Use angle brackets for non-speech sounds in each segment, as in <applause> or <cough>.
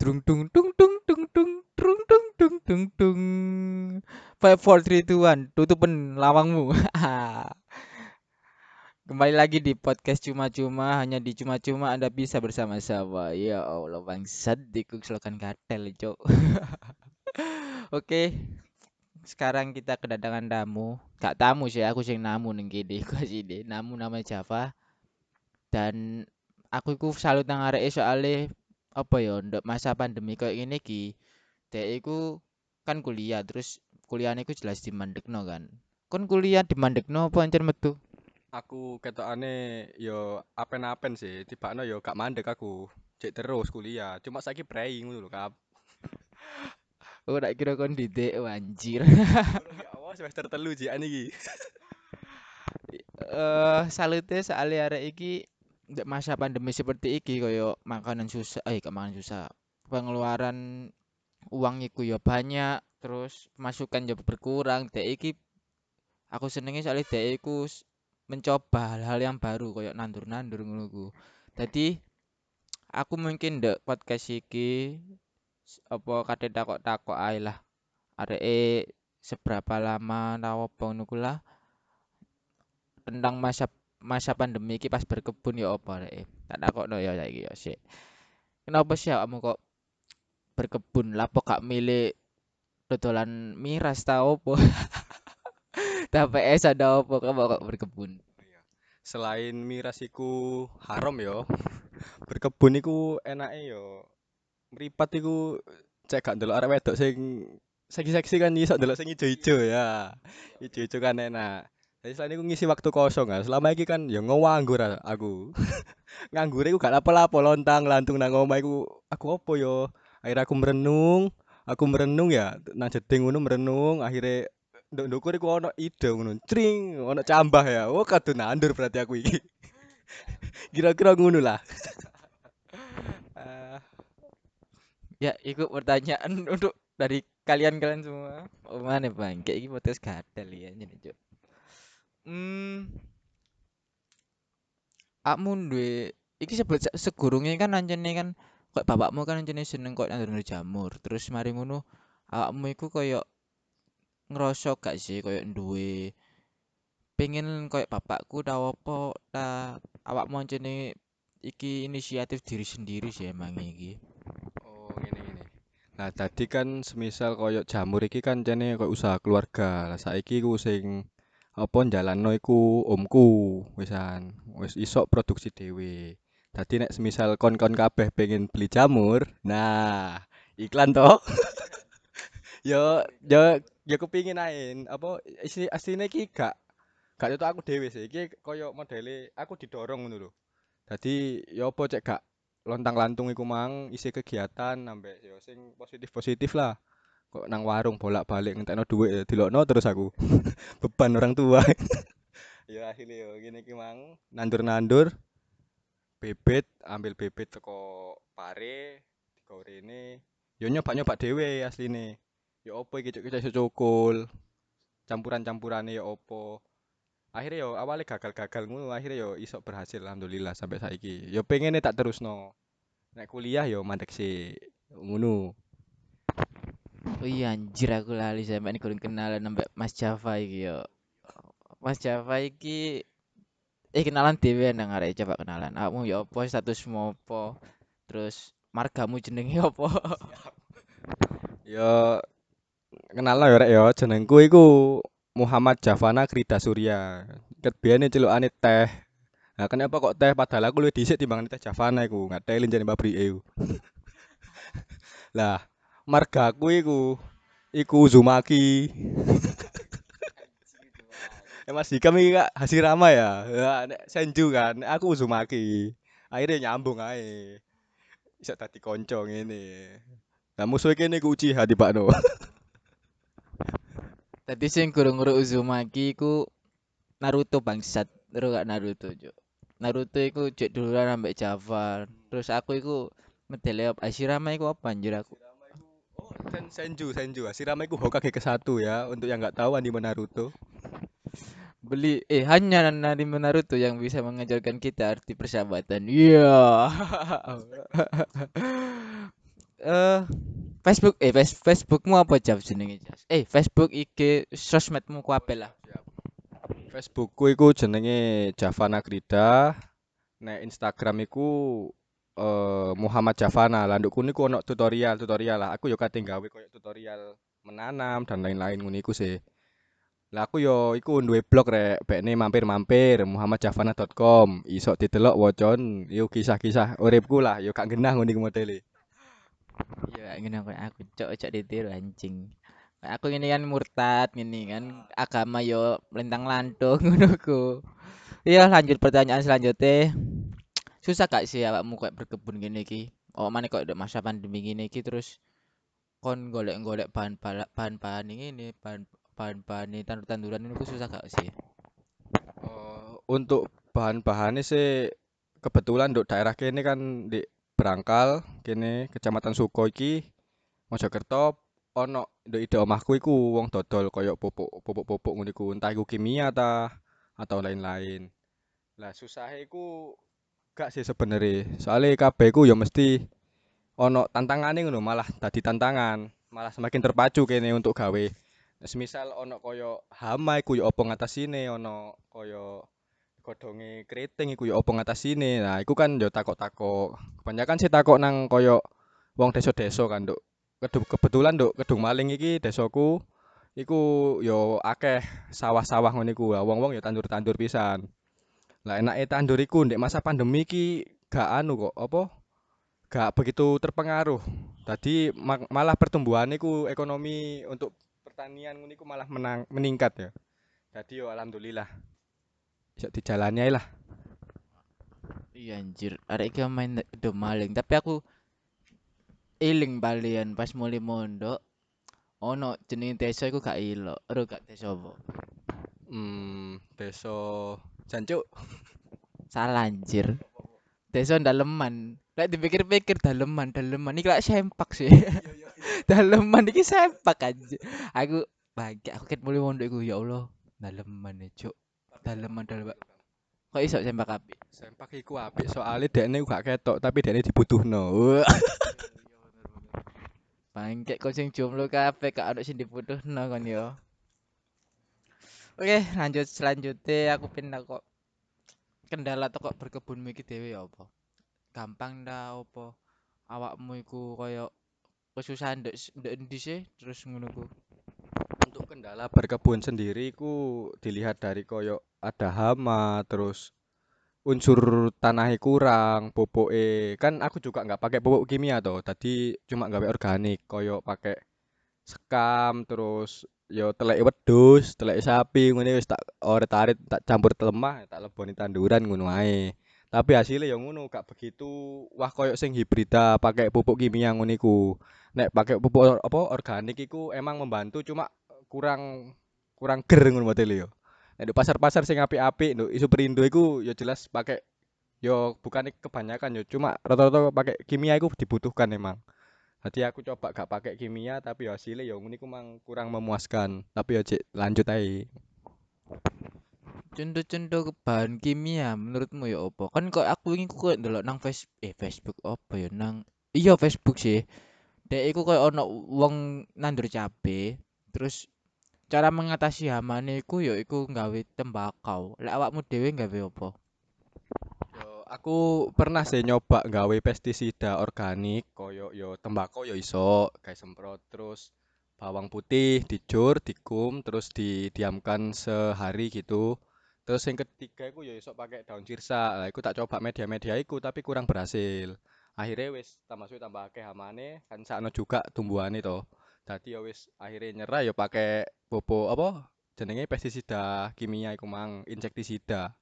Dung dung dung dung dung dung dung dung dung dung dung. Five, four, three, two, one. Tutupin lawangmu. <laughs> Kembali lagi di podcast cuma-cuma hanya di cuma-cuma Anda bisa bersama-sama. Ya Allah bangsat dikukslokan katel, Cok. <laughs> Oke. Sekarang kita kedatangan tamu. Gak tamu sih, aku sing namu ning kene. <laughs> Aku sini namu namanya Java. Dan aku iku salut nang areke soalnya apa ya ndak masa pandemi kayak gini ki dek iku kan kuliah terus kuliahnya iku jelas di Mandekno kan kon kuliah di Mandekno apa anjir metu Aku ketokane yo apen-apen sih, tibakno yo gak mandek aku. Cek terus kuliah, cuma saiki prei ngono lho, Kap. <laughs> oh tak kira kon di DE anjir Ya Allah semester telu jikan iki. <laughs> eh salute soalnya arek iki ndak masa pandemi seperti iki koyo makanan susah eh gak makanan susah. Pengeluaran uang iku ya banyak terus pemasukan ya berkurang. Dek iki aku senengnya soalnya dek iku mencoba hal-hal yang baru koyo nandur-nandur ngono ku. Dadi aku mungkin ndek podcast iki apa kate takok-takok ae lah. Areke seberapa lama tau apa ngono ku lah. Tentang masa masa pandemi iki pas berkebun ya apa areke tak takokno ya saiki ya sik. Kenapa sih kamu kok berkebun? Lapo gak milih dodolan miras ta opo? <laughs> TPS ada opo? Kamu kok berkebun? Selain miras iku haram yo, berkebun iku enake yo mripat iku cek gak ndelok arek wedok sing seksi-seksi kan iso ndelok sing ijo-ijo ya. Ijo-ijo kan enak. Jadi selain iku ngisi waktu kosong kan, selama iki kan yo nganggur aku. <laughs> Nganggur iku gak lapo-lapo lontang lantung nang omah iku aku opo yo. Akhirnya aku merenung, aku merenung ya nang jeding ngono merenung akhirnya nduk ndukur iku ono ide ngono. Cring, ono cambah ya. Oh kadung nandur berarti aku iki. <laughs> Kira-kira ngono lah. Eh, <laughs> ya ikut pertanyaan untuk dari kalian-kalian semua oh, mana bang kayak gini podcast gatel ya cuk hmm akmu duwe iki sebut segurunge kan ancene kan kok bapakmu kan ancene seneng kok nandur jamur terus mari ngono awakmu iku koyo ngerasa gak sih koyo duwe pengen koyo bapakku tau apa ta awakmu ancene iki inisiatif diri sendiri sih emang iki Oh, ngene ngene. Nah, tadi kan semisal koyo jamur iki kan jane koyo usaha keluarga. Lah saiki ku sing apa njalanno iku omku wisan. Wis iso produksi dhewe. Dadi nek semisal kon-kon kabeh pengen beli jamur, nah iklan toh. <laughs> Yo yo yo kepingin ae apa isi asline iki gak gak itu aku dhewe sih. Iki koyo modele aku didorong ngono lho. Dadi ya apa cek gak lontang-lantung iku mang isi kegiatan ambek yo sing positif-positif lah. Kok nang warung bolak-balik ngentekno dhuwit ya dilokno terus aku. <laughs> Beban orang tua. <laughs> Ya akhirnya yo gini iki mang nandur-nandur bibit, ambil bibit teko pare, digawe rene. Yo nyoba-nyoba dhewe asline. Ya opo iki cuk iso cukul. Campuran-campurane ya opo. Akhirnya yo awalnya gagal-gagal ngono, akhirnya yo iso berhasil alhamdulillah sampai saiki. Yo pengen tak terusno. Nek kuliah yo mandek sih ngono. Oh iya anjir aku lali ini kurang kenalan sampe Mas Java iki yo. Mas Java iki eh kenalan dhewe nang arek coba kenalan. Kamu ya apa statusmu apa? Terus margamu jenenge <laughs> apa? Yo kenal yo rek yo jenengku iku Muhammad Javana Krida Surya. Ket biyene celukane teh. Nah, kenapa kok teh padahal aku luwih dhisik timbang teh Javana iku, ngateli jane pabrike iku. <laughs> Lah, margaku iku iku Uzumaki. Eh Mas Hikam iki Kak Hasirama ya. Ya nek Senju kan, aku Uzumaki. Akhirnya nyambung ae. Bisa dadi konco ngene. Lah musuhe kene ku Uchiha tibakno. Tadi <laughs> sing guru-guru Uzumaki iku Naruto bangsat. Terus gak Naruto, Cuk. Naruto iku cek duluan ambek Java. Terus aku iku medele apa? Hashirama iku apa anjir aku? Sen Senju, Senju. Hashirama iku Hokage ke-1 ya. Untuk yang nggak tahu anime Naruto. Beli eh hanya anime Naruto yang bisa mengajarkan kita arti persahabatan. Iya. <laughs> eh Facebook eh Face Facebookmu apa jam jenenge Jas? Eh Facebook IG sosmedmu kuwi lah. Facebookku iku jenenge Javana Grida. Nek Instagram iku eh Muhammad Javana. Lah niku ono tutorial-tutorial lah. Aku yo kate gawe koyo tutorial menanam dan lain-lain ngono iku sih. Lah aku yo iku duwe blog rek, bekne mampir-mampir muhammadjavana.com. Iso didelok wocon yo kisah-kisah uripku lah, yo gak genah ngono iku modele. Iya ngene aku cok cok ditiru anjing. Aku ini kan murtad gini kan agama yo melintang lantung <laughs> ngono ku. Iya lanjut pertanyaan selanjutnya. Susah gak sih awakmu kayak berkebun gini ki? Oh mana kok masa pandemi gini ki terus kon golek-golek bahan bahan bahan bahan ini bahan bahan bahan ini tandur-tanduran ini susah gak sih? Eh, untuk bahan-bahannya sih kebetulan nduk daerah kene kan di Brangkal kene Kecamatan Suko iki Mojokerto ono nduk ide omahku iku wong dodol koyo pupuk pupuk-pupuk ngono iku entah iku kimia ta atau lain-lain. Lah susahnya iku gak sih sebenarnya. Soalnya kabeh iku ya mesti ono tantangane ngono malah dadi tantangan malah semakin terpacu kene untuk gawe. Semisal ono koyo hama iku ya apa ngatasine ono koyo godhonge keriting iku ya apa ngatasine. Nah iku kan yo takok-takok. Kebanyakan sih takok nang koyo wong desa-desa kan nduk. Kedu- kebetulan nduk Kedung Maling iki desaku iku yo akeh sawah-sawah ngono iku. Wong-wong yo tandur-tandur pisan lah enake tandur iku ndek masa pandemi iki gak anu kok apa? Gak begitu terpengaruh. Tadi malah pertumbuhan iku ekonomi untuk pertanian ngono iku malah menang meningkat ya. Jadi yo alhamdulillah. Bisa dijalani ae lah. Iya anjir, arek iki main do maling, tapi aku eling balian pas mulai mondok. Ono jenenge desa iku gak ilo, ero gak desa apa? hmm desa Jancuk Salah anjir. Desa Daleman. Lek dipikir-pikir Daleman, Daleman iki lek sempak sih. <laughs> Daleman iki sempak anjir. Aku bangke aku ket mulai mondok iku ya Allah, Daleman e, Cuk. Daleman daleman. Kok iso sempak apik? sempak iku apik soalnya dekne gak ketok tapi dekne dibutuhno <laughs> Bangke kok sing jomblo kabeh gak ono sing dibutuhno kon yo. Oke, lanjut selanjutnya aku pindah kok. Kendala toko berkebun iki dhewe ya apa? Gampang ndak apa? Awakmu iku koyo kesusahan ndek ndek endi sih? Terus ngono untuk kendala berkebun sendiri ku dilihat dari koyo ada hama terus unsur tanahnya kurang pupuke kan aku juga nggak pakai pupuk kimia toh. Tadi cuma gawe organik koyo pakai sekam terus yo telek wedhus telek sapi ngono wis tak oret-arit tak campur lemah tak leboni tanduran ngono ae. Tapi hasilnya yang ngono gak begitu wah koyo sing hibrida pakai pupuk kimia ngono iku. Nek pakai pupuk apa organik iku emang membantu cuma kurang kurang ger ngono modele yo. Nek di pasar-pasar sing apik-apik nduk isu perindo iku yo jelas pakai yo bukan kebanyakan yo cuma rata-rata pakai kimia iku dibutuhkan emang jadi aku coba gak pakai kimia tapi ya hasilnya ya ini mang kurang memuaskan. Tapi ya cek lanjut aja. Contoh-contoh bahan kimia menurutmu ya apa? Kan kok aku ingin kok ndelok nang face eh Facebook apa ya nang iya Facebook sih. Dek iku koyo ono wong nandur cabe, terus cara mengatasi hamane iku ya iku nggawe tembakau. Lek awakmu dhewe nggawe apa? Aku pernah sih nyoba gawe pestisida organik koyo yo tembakau yo iso kayak semprot terus bawang putih dicur, dikum terus didiamkan sehari gitu. Terus yang ketiga iku yo iso pakai daun sirsa. Lah iku tak coba media-media iku tapi kurang berhasil. Akhirnya wis tambah suwe tambah akeh hamane kan sakno juga tumbuhane to. Dadi ya wis akhirnya nyerah ya pakai pupuk apa jenenge pestisida kimia iku mang insektisida.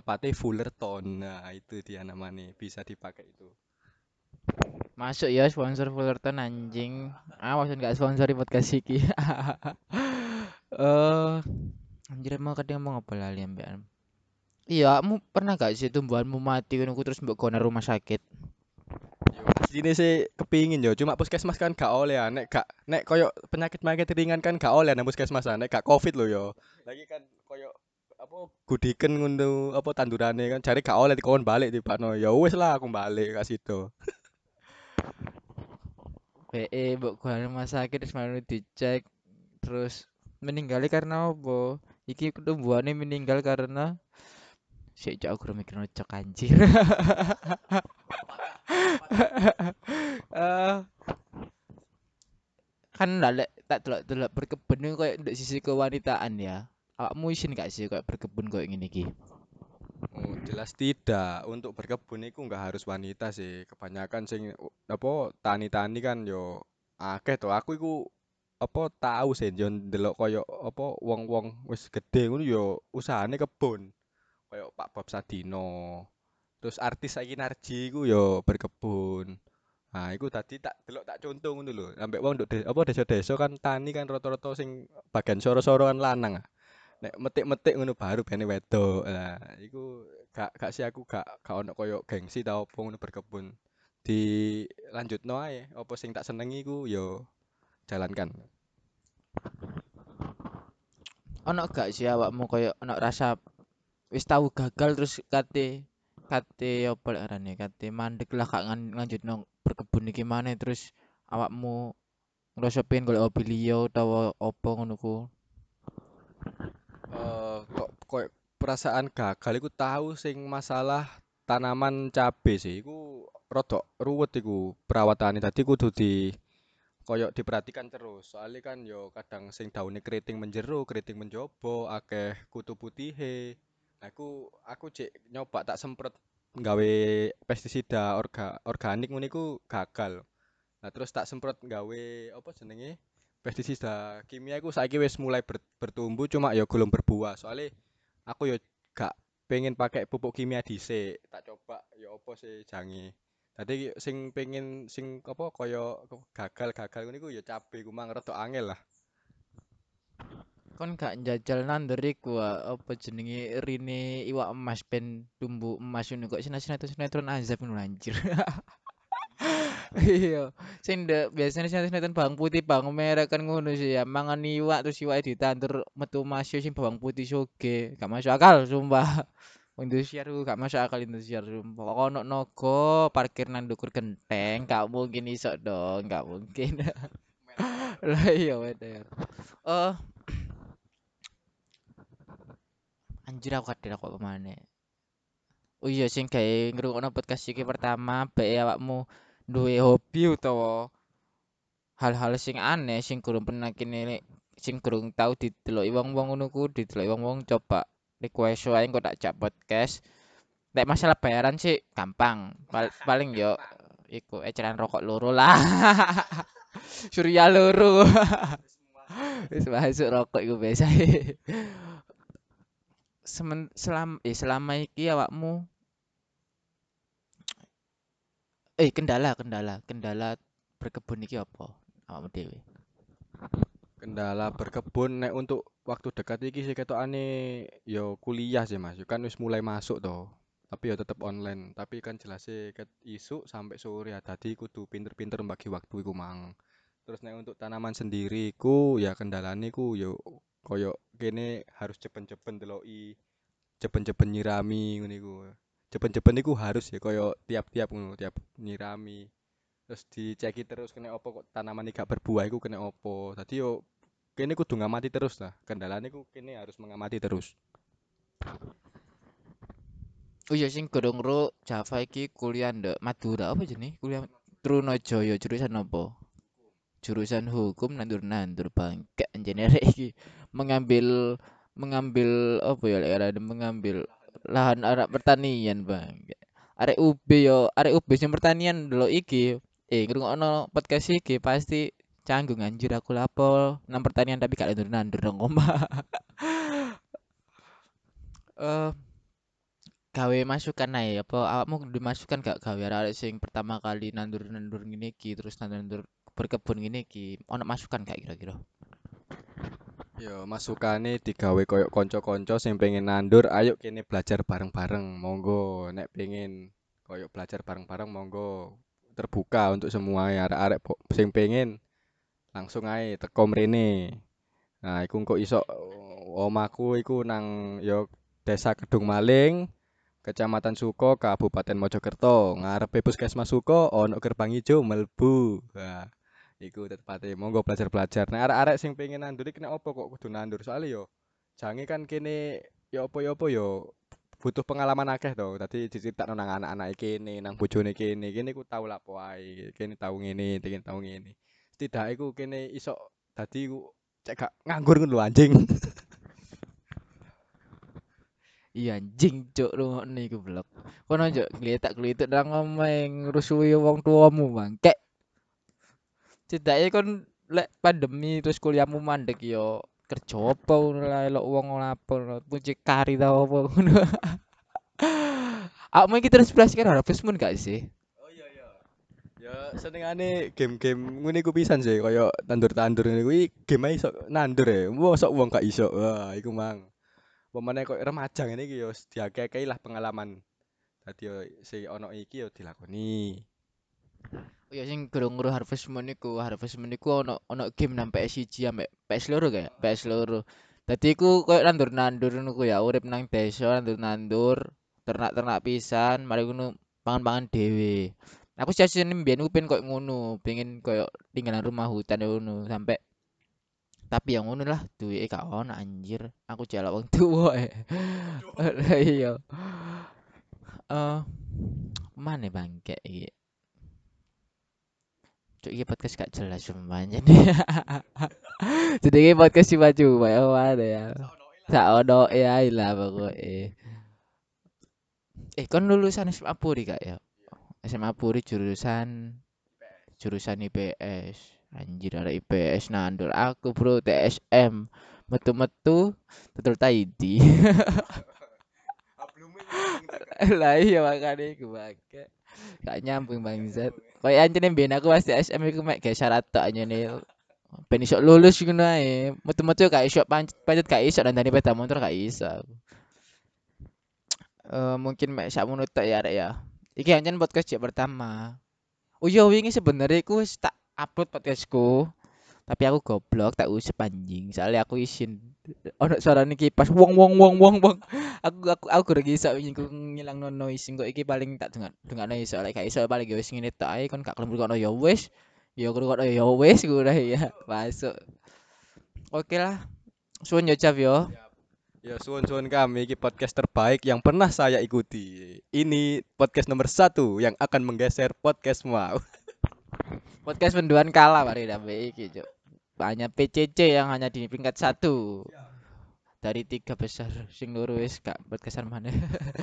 Tepatnya Fullerton. Nah, itu dia namanya. Bisa dipakai itu. Masuk ya sponsor Fullerton anjing. Awas gak sponsori podcast iki. <laughs> Eh, anjir mau kadang mau apa lali ambekan. Iya, kamu pernah gak sih tumbuhanmu mati ku terus mbok kono rumah sakit? Asline sih kepingin yo, cuma puskesmas kan gak oleh ya. Nek gak nek koyo penyakit-penyakit ringan kan gak oleh nang puskesmas ah. nek gak Covid lho yo. Lagi kan apa gudiken ngono apa tandurane kan jare gak oleh dikon balik tibakno. Ya wis lah aku balik ke situ. PE mbok gua rumah sakit terus malu dicek terus meninggal karena apa iki ketumbuhannya meninggal karena sik cok aku mikir cok anjir <laughs> Eh, kan ndak tak delok-delok berkebun iku koyo ndek sisi kewanitaan ya awakmu isin gak sih koyo berkebun koyo ngene iki Oh, jelas tidak. Untuk berkebun itu nggak harus wanita sih. Kebanyakan sing apa tani-tani kan yo akeh to. Aku iku apa tahu sih yo ndelok koyo apa wong-wong wis gede ngono yo usahane kebun. Koyo Pak Bob Sadino. Terus artis saiki Narji iku yo berkebun. Nah, iku tadi tak delok tak contoh ngono lho. Ambek wong nduk apa desa-desa kan tani kan rata-rata sing bagian soro-soro kan lanang. ah. Nek metik-metik ngono baru bene wedok. Lah, iku gak gak sih aku gak gak ono koyo gengsi ta opo ngono berkebun. Dilanjutno ae, apa sing tak senengi iku yo jalankan. ono gak sih awakmu koyo ono rasa wis tahu gagal terus kate kate apa lek arane kate mandek lah gak lanjutno berkebun iki maneh terus awakmu ngerasa pengen golek hobi liya utawa apa ngono ku Eh kok koyo perasaan gagal iku tahu sing masalah tanaman cabe sih. Iku rodok ruwet iku perawatane. Dadi kudu di koyo diperhatikan terus. Soalnya kan yo kadang sing daune keriting menjero, keriting menjobo, akeh kutu putihe. Nah, aku aku cek nyoba tak semprot nggawe pestisida orga, organik iku gagal. Nah, terus tak semprot nggawe apa jenenge? Pestisida kimia iku saiki wis mulai ber- bertumbuh cuma ya belum berbuah. Soalnya aku yo gak pengen pakai pupuk kimia dhisik. Tak coba ya apa sih jange. Tadi sing pengen sing apa kaya gagal-gagal ngono iku ya cabe ku mang rada angel lah. kon gak njajal nandur iku ah, apa jenenge rine iwak emas ben tumbuh emas ngono kok sinetron sinetron azab ngono anjir <laughs> iya. Ndek biasanya sinetron bawang putih bawang merah kan ngono sih ya. Mangan iwak terus iwake ditandur metu emas yo sing bawang putih soge. Gak masuk akal sumpah. Indosiar ku gak masuk akal Indosiar sumpah. Kok ono naga parkir nang ndukur genteng gak mungkin iso dong gak mungkin. <laughs> Lah iya bener oh <clears throat> anjir aku kadang kok ke mana? Oh iya sing gawe ngrungokno podcast iki pertama bae awakmu duwe hobi utawa hal-hal sing aneh sing kurang pernah kene sing kurang tau dideloki wong-wong ngono ku dideloki wong-wong coba request wae engko tak jak podcast. Nek masalah bayaran sih gampang. Pal- <laughs> paling yo iku eceran rokok loro lah. <laughs> Surya loro. <laughs> Wis masuk rokok iku biasa Semen, selam eh selama iki awakmu eh kendala kendala kendala berkebun iki apa awakmu dhewe Kendala berkebun nek untuk waktu dekat iki sih ketokane yo kuliah sih Mas. Yo Kan wis mulai masuk toh. Tapi ya tetep online. Tapi kan jelasnya ket isuk sampai sore ya. Dadi kudu pinter-pinter bagi waktu iku mang. Terus nek untuk tanaman sendiri iku ya kendalane iku yo koyo kene harus cepet-cepet ndeloki, cepet-cepet nyirami ngono iku. Cepet-cepet iku harus ya koyo tiap-tiap ngono, tiap nyirami. Terus diceki terus kena opo kok tanaman iki gak berbuah iku kena opo. Dadi yo kene kudu ngamati terus lah. Kendalane ku kene harus mengamati terus. oh iya sing godhong ro Java iki kuliah ndek Madura apa jenenge kuliah Trunajaya jurusan apa jurusan hukum nandur-nandur bangke anjene rek iki mengambil mengambil apa ya arane mengambil lahan arek pertanian bangke arek UB yo arek UB sing pertanian delok iki eh ngrungokno podcast iki pasti canggung anjir aku lapo nang pertanian tapi gak nandur-nandur dong omah. <laughs> Eh gawe masukan ae apa awakmu dimasukkan gak gawe? Arek sing pertama kali nandur-nandur ngene iki terus nandur-nandur berkebun ngene iki ono masukan gak kira-kira Yo masukane digawe koyo kanca-kanca sing pengen nandur, ayo kene belajar bareng-bareng. Monggo nek pengen koyo belajar bareng-bareng monggo. Terbuka untuk semua arek-arek sing pengen langsung ae teko mrene. Nah, iku kok iso omahku iku nang yo Desa Kedung Maling, Kecamatan Suko, Kabupaten Mojokerto. Ngarepe Puskesmas Suko ono gerbang ijo mlebu. Wah, Iku tepate monggo belajar-belajar. Nek arek-arek sing pengen nandur iki nek opo kok kudu nandur? Soale yo jange kan kene yo opo yo opo yo butuh pengalaman akeh to. Dadi diceritakno nang anak-anake kene, nang bojone kene. Kene ku tau lapo ae, kene tau ngene, kene tau ngene. Setidake ku kene iso dadi ku cek gak nganggur ngono anjing. <laughs> Iya anjing cuk rungokne iku blok. Kono cuk gletak-gletuk nang omahe ngrusui wong tuamu bangke. Cedake kon lek pandemi terus kuliahmu mandek yo kerja apa ngono lah elok wong lapo mucikari ta apa ngono. <laughs> Awakmu iki terus belas kan Harvest Moon gak sih? Oh iya iya. Ya senengane game-game ngene iku pisan sih kaya tandur-tandur ngene kuwi game iso nandur e. Mosok wong gak iso. Wah, iku mang. Pemane kok remaja ngene iki yo diakeh-akehi lah pengalaman. Dadi yo sing ono iki yo dilakoni. Ya sing gurung nguru Harvest Moon iku, Harvest Moon iku ono ono game nang PS1 ambek PS loro kayak, PS loro. Dadi iku koyo nandur-nandur ngono ku ya, urip nang desa nandur-nandur, ternak-ternak pisan, mari ngono pangan-pangan dhewe. Aku sih mbiyen ku pengen koyo ngono, pengen koyo tinggalan rumah hutan ngono sampai tapi yang ngono lah duwike gak ono anjir. Aku jaluk wong tuwa e. <laughs> Iya. Eh mana bangke iki? Cuk iki podcast gak jelas semuanya nih. <laughs> Jadi ini podcast cuma-cuma ya mana ya. Sak ono ya lah pokoknya. Eh kon lulusan SMA Puri gak ya? SMA Puri jurusan jurusan IPS. Anjir ada IPS nandul aku bro TSM metu-metu betul tadi. <laughs> lah iya makanya aku pakai gak nyambung bangsat. Kayak anjene mbiyen aku pas SM iku mek gawe syarat tok anjene. Ben iso lulus ngono ae. Metu-metu gak iso pancet pancet gak iso dandani sepeda motor gak iso. Eh mungkin mek sakmono tok ya arek ya. Iki ancen podcast pertama. Oh iya wingi sebenarnya aku tak upload podcastku. Tapi aku goblok tak usep anjing. Soalnya aku isin ono suarane kipas wong wong wong wong wong. Aku aku aku kurang iso wingi ku ngilangno noise kok iki paling tak dengar dengar iso lek gak iso paling wis ngene tok ae kon gak kelem kono ya wis. Ya kono ya wis udah ya masuk. Oke lah. Suwun yo Cap yo. Ya suwun-suwun kami iki podcast terbaik yang pernah saya ikuti. Ini podcast nomor satu yang akan menggeser podcast mau. Podcast menduan kalah mari dambe iki, Cuk. Hanya PCC yang hanya di peringkat satu dari tiga besar sing loro wis gak podcastan mana.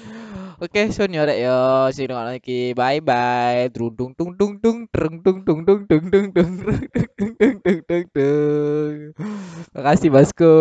<laughs> Oke, sun yo rek yo sing lagi. Bye bye. Dung dung dung dung dung dung dung dung dung dung dung dung dung dung dung. Makasih Basco.